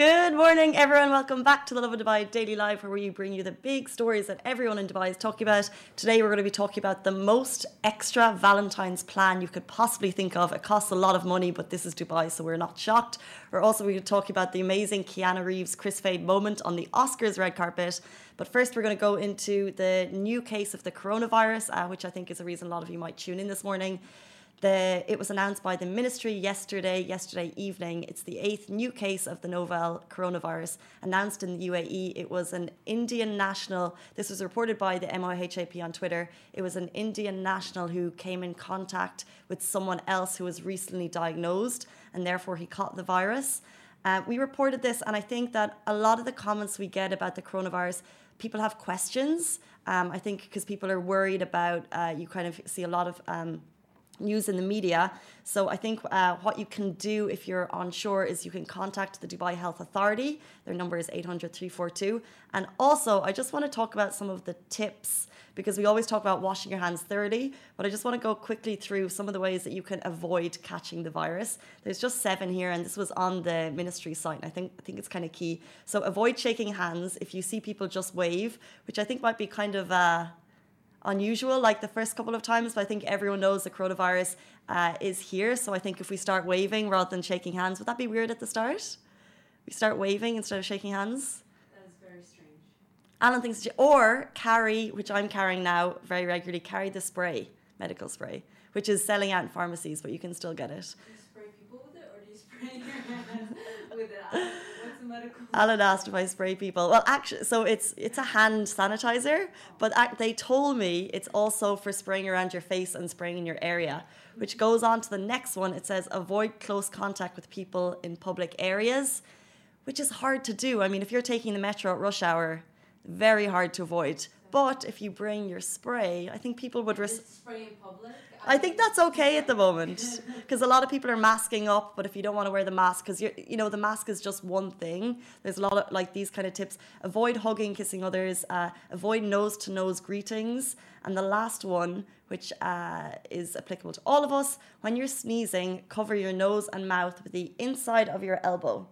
Good morning, everyone. Welcome back to the Lovin Dubai Daily Live, where we bring you the big stories that everyone in Dubai is talking about. Today, we're going to be talking about the most extra Valentine's plan you could possibly think of. It costs a lot of money, but this is Dubai, so we're not shocked. We're also going to talk about the amazing Keanu Reeves Chris Fade moment on the Oscars red carpet. But first, we're going to go into the new case of the coronavirus, uh, which I think is a reason a lot of you might tune in this morning. The, it was announced by the ministry yesterday, yesterday evening. It's the eighth new case of the novel coronavirus announced in the UAE. It was an Indian national. This was reported by the MOHAP on Twitter. It was an Indian national who came in contact with someone else who was recently diagnosed, and therefore he caught the virus. Uh, we reported this, and I think that a lot of the comments we get about the coronavirus, people have questions. Um, I think because people are worried about, uh, you kind of see a lot of. Um, news in the media. So I think uh, what you can do if you're on shore is you can contact the Dubai Health Authority. Their number is 800 342. And also, I just want to talk about some of the tips because we always talk about washing your hands thoroughly, but I just want to go quickly through some of the ways that you can avoid catching the virus. There's just seven here, and this was on the ministry site. And I think I think it's kind of key. So avoid shaking hands. If you see people, just wave, which I think might be kind of. Uh, unusual like the first couple of times, but I think everyone knows the coronavirus uh, is here. So I think if we start waving rather than shaking hands, would that be weird at the start? We start waving instead of shaking hands? That is very strange. Alan thinks, or carry, which I'm carrying now very regularly, carry the spray, medical spray, which is selling out in pharmacies, but you can still get it. Do you spray people with it or do you spray your hands with it? Alan asked if I spray people. Well, actually, so it's it's a hand sanitizer, but they told me it's also for spraying around your face and spraying in your area, which goes on to the next one. It says avoid close contact with people in public areas, which is hard to do. I mean, if you're taking the metro at rush hour, very hard to avoid. But if you bring your spray, I think people would risk. Spray in public. I think that's okay at the moment because a lot of people are masking up. But if you don't want to wear the mask, because you you know the mask is just one thing. There's a lot of like these kind of tips: avoid hugging, kissing others, uh, avoid nose to nose greetings, and the last one, which uh, is applicable to all of us, when you're sneezing, cover your nose and mouth with the inside of your elbow.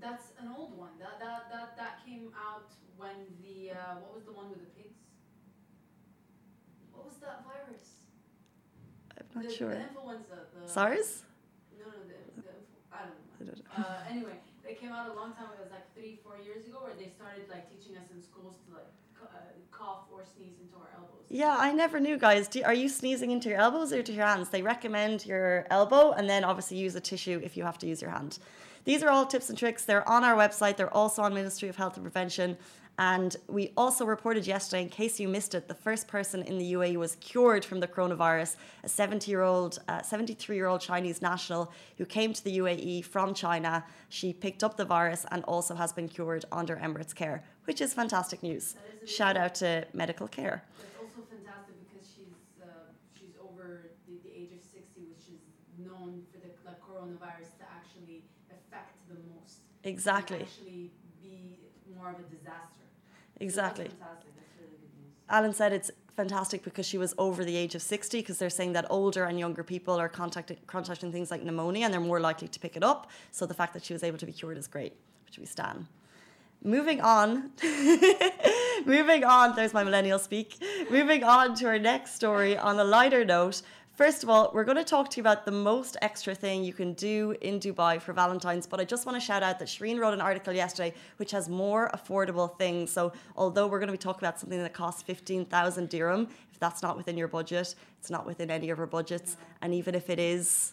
That's an old one. That that that that came out when the uh, what was the one with the pigs? What was that virus? I'm not the, sure. The influenza. The, SARS? No, no, the, the I don't know. I don't know. Uh, anyway, they came out a long time ago. It was like three, four years ago, where they started like teaching us in schools to like uh, cough or sneeze into our elbows. Yeah, I never knew, guys. Do, are you sneezing into your elbows or to your hands? They recommend your elbow, and then obviously use a tissue if you have to use your hand. These are all tips and tricks. They're on our website. They're also on Ministry of Health and Prevention. And we also reported yesterday, in case you missed it, the first person in the UAE was cured from the coronavirus, a 70 year old, 73 year old Chinese national who came to the UAE from China. She picked up the virus and also has been cured under Emirates Care, which is fantastic news. Is Shout out to medical care. It's also fantastic because she's uh, she's over the, the, age of 60, which is known for the like, coronavirus to actually affect the most. Exactly. Actually be more of a disaster. Exactly. Really Alan said it's fantastic because she was over the age of 60 because they're saying that older and younger people are contacting, contacting things like pneumonia and they're more likely to pick it up. So the fact that she was able to be cured is great, which we stand. Moving on, moving on, there's my millennial speak. Moving on to our next story on a lighter note. First of all, we're going to talk to you about the most extra thing you can do in Dubai for Valentine's. But I just want to shout out that Shireen wrote an article yesterday which has more affordable things. So, although we're going to be talking about something that costs 15,000 dirham, if that's not within your budget, it's not within any of our budgets. And even if it is,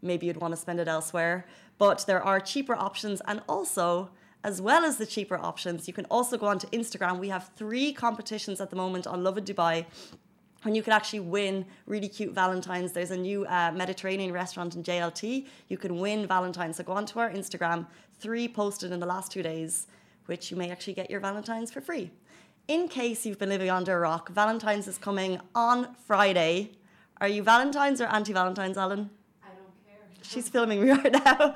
maybe you'd want to spend it elsewhere. But there are cheaper options. And also, as well as the cheaper options, you can also go onto Instagram. We have three competitions at the moment on Lovin Dubai and you can actually win really cute Valentines. There's a new uh, Mediterranean restaurant in JLT. You can win Valentines. So go onto our Instagram, three posted in the last two days, which you may actually get your Valentines for free. In case you've been living under a rock, Valentine's is coming on Friday. Are you Valentine's or anti Valentine's, Alan? I don't care. She's filming me right now.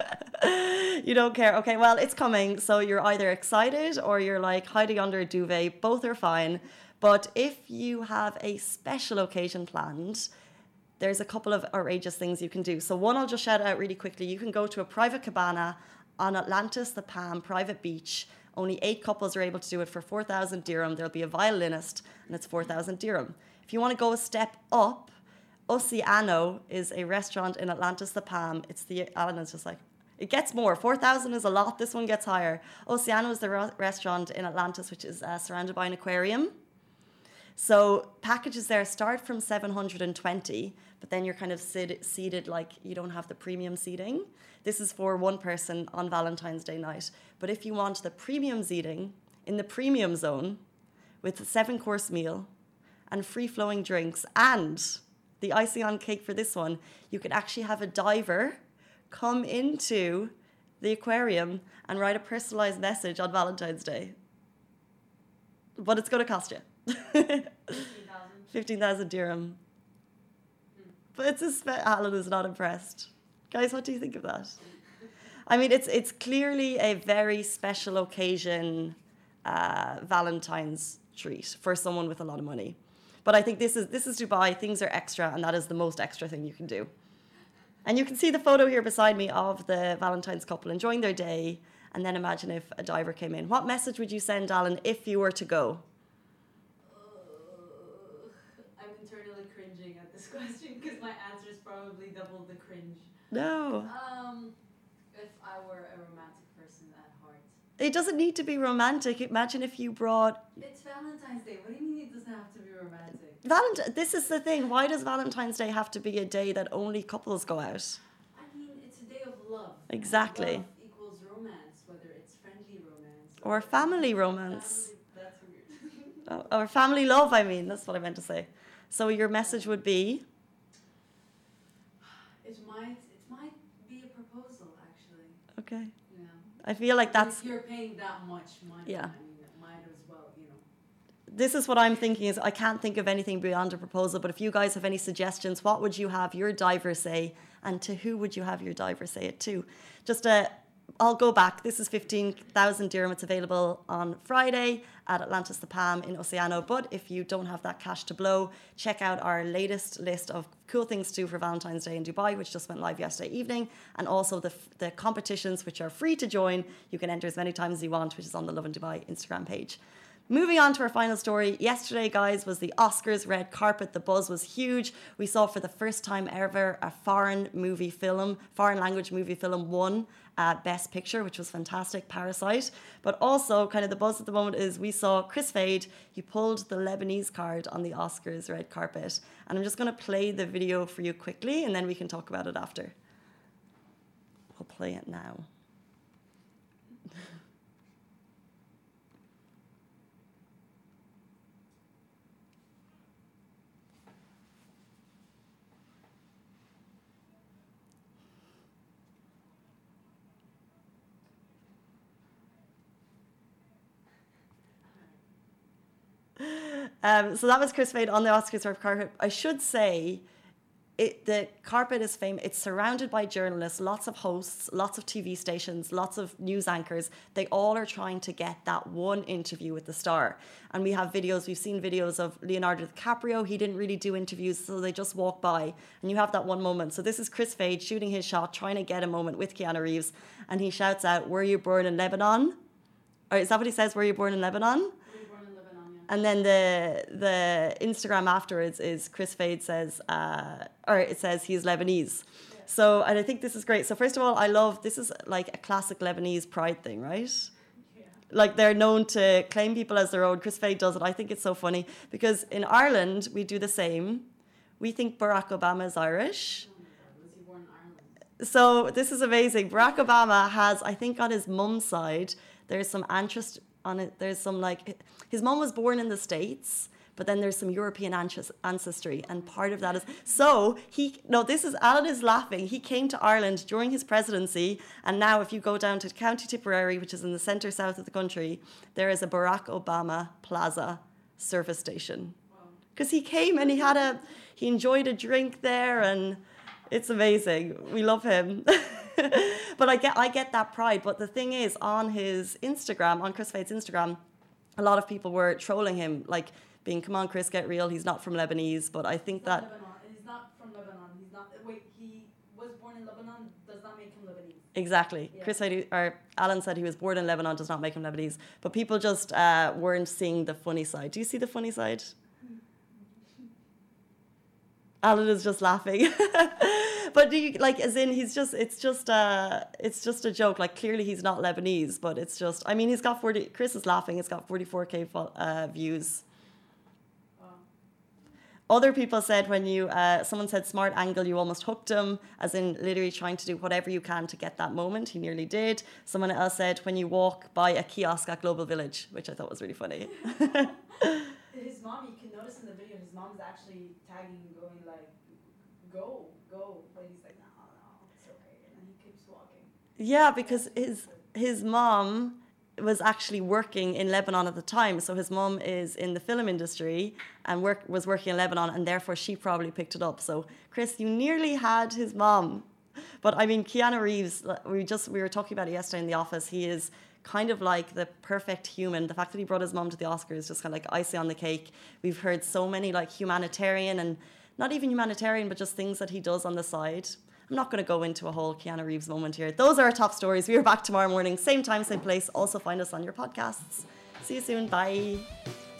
you don't care. Okay, well, it's coming. So you're either excited or you're like hiding under a duvet. Both are fine. But if you have a special occasion planned, there's a couple of outrageous things you can do. So one I'll just shout out really quickly. You can go to a private cabana on Atlantis, the Palm private beach. Only eight couples are able to do it for 4,000 dirham. There'll be a violinist, and it's 4,000 dirham. If you want to go a step up, Ossiano is a restaurant in Atlantis, the Palm. It's the Alan is just like it gets more. Four thousand is a lot. This one gets higher. Ossiano is the re- restaurant in Atlantis, which is uh, surrounded by an aquarium. So packages there start from 720, but then you're kind of sit- seated like you don't have the premium seating. This is for one person on Valentine's Day night. But if you want the premium seating in the premium zone with a seven course meal and free flowing drinks and the icing on cake for this one, you can actually have a diver come into the aquarium and write a personalized message on Valentine's Day. But it's going to cost you. 15,000. 15,000 dirham. But it's a spe- Alan is not impressed. Guys, what do you think of that? I mean, it's it's clearly a very special occasion, uh, Valentine's treat for someone with a lot of money. But I think this is this is Dubai. Things are extra, and that is the most extra thing you can do. And you can see the photo here beside me of the Valentine's couple enjoying their day. And then imagine if a diver came in. What message would you send, Alan, if you were to go? I'm internally cringing at this question because my answer is probably double the cringe. No. Um, if I were a romantic person at heart. It doesn't need to be romantic. Imagine if you brought It's Valentine's Day. What do you mean it doesn't have to be romantic? Valentine. This is the thing. Why does Valentine's Day have to be a day that only couples go out? I mean, it's a day of love. Exactly. Love equals romance, whether it's friendly romance Or family romance. Family, that's weird. Oh, Or family love, I mean. That's what I meant to say. So your message would be it might, it might be a proposal, actually. okay. Yeah. I feel like that's If you're paying that much money, Yeah. I mean, might as well, you know. this is what I'm thinking is I can't think of anything beyond a proposal, but if you guys have any suggestions, what would you have your diver say and to who would you have your diver say it to? Just uh, I'll go back. This is 15,000 dirham. It's available on Friday at Atlantis the Palm in Ossiano. But if you don't have that cash to blow, check out our latest list of cool things to do for Valentine's Day in Dubai, which just went live yesterday evening, and also the, the competitions, which are free to join. You can enter as many times as you want, which is on the Lovin Dubai Instagram page. Moving on to our final story. Yesterday, guys, was the Oscars red carpet. The buzz was huge. We saw for the first time ever a foreign movie film, foreign language movie film won uh, Best Picture, which was fantastic, Parasite. But also, kind of the buzz at the moment is we saw Chris Fade. He pulled the Lebanese card on the Oscars red carpet. And I'm just going to play the video for you quickly and then we can talk about it after. We'll play it now. Um, so that was Chris Fade on the Oscars red carpet. I should say, it, the carpet is famous. It's surrounded by journalists, lots of hosts, lots of TV stations, lots of news anchors. They all are trying to get that one interview with the star. And we have videos. We've seen videos of Leonardo DiCaprio. He didn't really do interviews, so they just walk by, and you have that one moment. So this is Chris Fade shooting his shot, trying to get a moment with Keanu Reeves, and he shouts out, "Were you born in Lebanon?" Or is that what he says? Were you born in Lebanon? Were you born in Lebanon, yeah? And then the the Instagram afterwards is Chris Fade says, uh, or it says he's Lebanese. So and I think this is great. So first of all, I love this is like a classic Lebanese pride thing, right? Yeah. Like they're known to claim people as their own. Chris Fade does it. I think it's so funny because in Ireland we do the same. We think Barack Obama is Irish. Oh god, was he born in Ireland? So this is amazing. Barack Obama has, I think, on his mum's side, there's some interest on it. There's some like his mom was born in the states, but then there's some European ancestry, and part of that is so he. No, this is Alan is laughing. He came to Ireland during his presidency, and now if you go down to County Tipperary, which is in the centre south of the country, there is a Barack Obama Plaza service station because he came and he had a he enjoyed a drink there and it's amazing we love him but i get i get that pride but the thing is on his instagram on chris fade's instagram a lot of people were trolling him like being come on chris get real he's not from lebanese but i think that Lebanon. He's not from Lebanon. He's not. Wait, he was born in Lebanon. Does not make him Lebanese. Exactly. Yeah. Chris said, he, or Alan said he was born in Lebanon, does not make him Lebanese. But people just uh, weren't seeing the funny side. Do you see the funny side? Alan is just laughing. but do you like as in he's just it's just uh it's just a joke. Like clearly he's not Lebanese, but it's just I mean he's got forty Chris is laughing, it's got forty four K uh, views. Wow. Other people said when you, uh, someone said smart angle, you almost hooked him, as in literally trying to do whatever you can to get that moment. He nearly did. Someone else said when you walk by a kiosk at Global Village, which I thought was really funny. His mom, you can notice in the video, his mom's actually tagging him, going like, "Go, go," but he's like, "No, no, it's okay," and then he keeps walking. yeah, because his his mom was actually working in Lebanon at the time. So his mom is in the film industry and work was working in Lebanon, and therefore she probably picked it up. So Chris, you nearly had his mom. But I mean, Keanu Reeves, we just we were talking about it yesterday in the office. He is kind of like the perfect human. The fact that he brought his mom to the Oscars is just kind of like icing on the cake. We've heard so many like humanitarian and not even humanitarian, but just things that he does on the side. I'm not going to go into a whole Keanu Reeves moment here. Those are our top stories. We are back tomorrow morning, same time, same place. Also, find us on your podcasts. See you soon. Bye.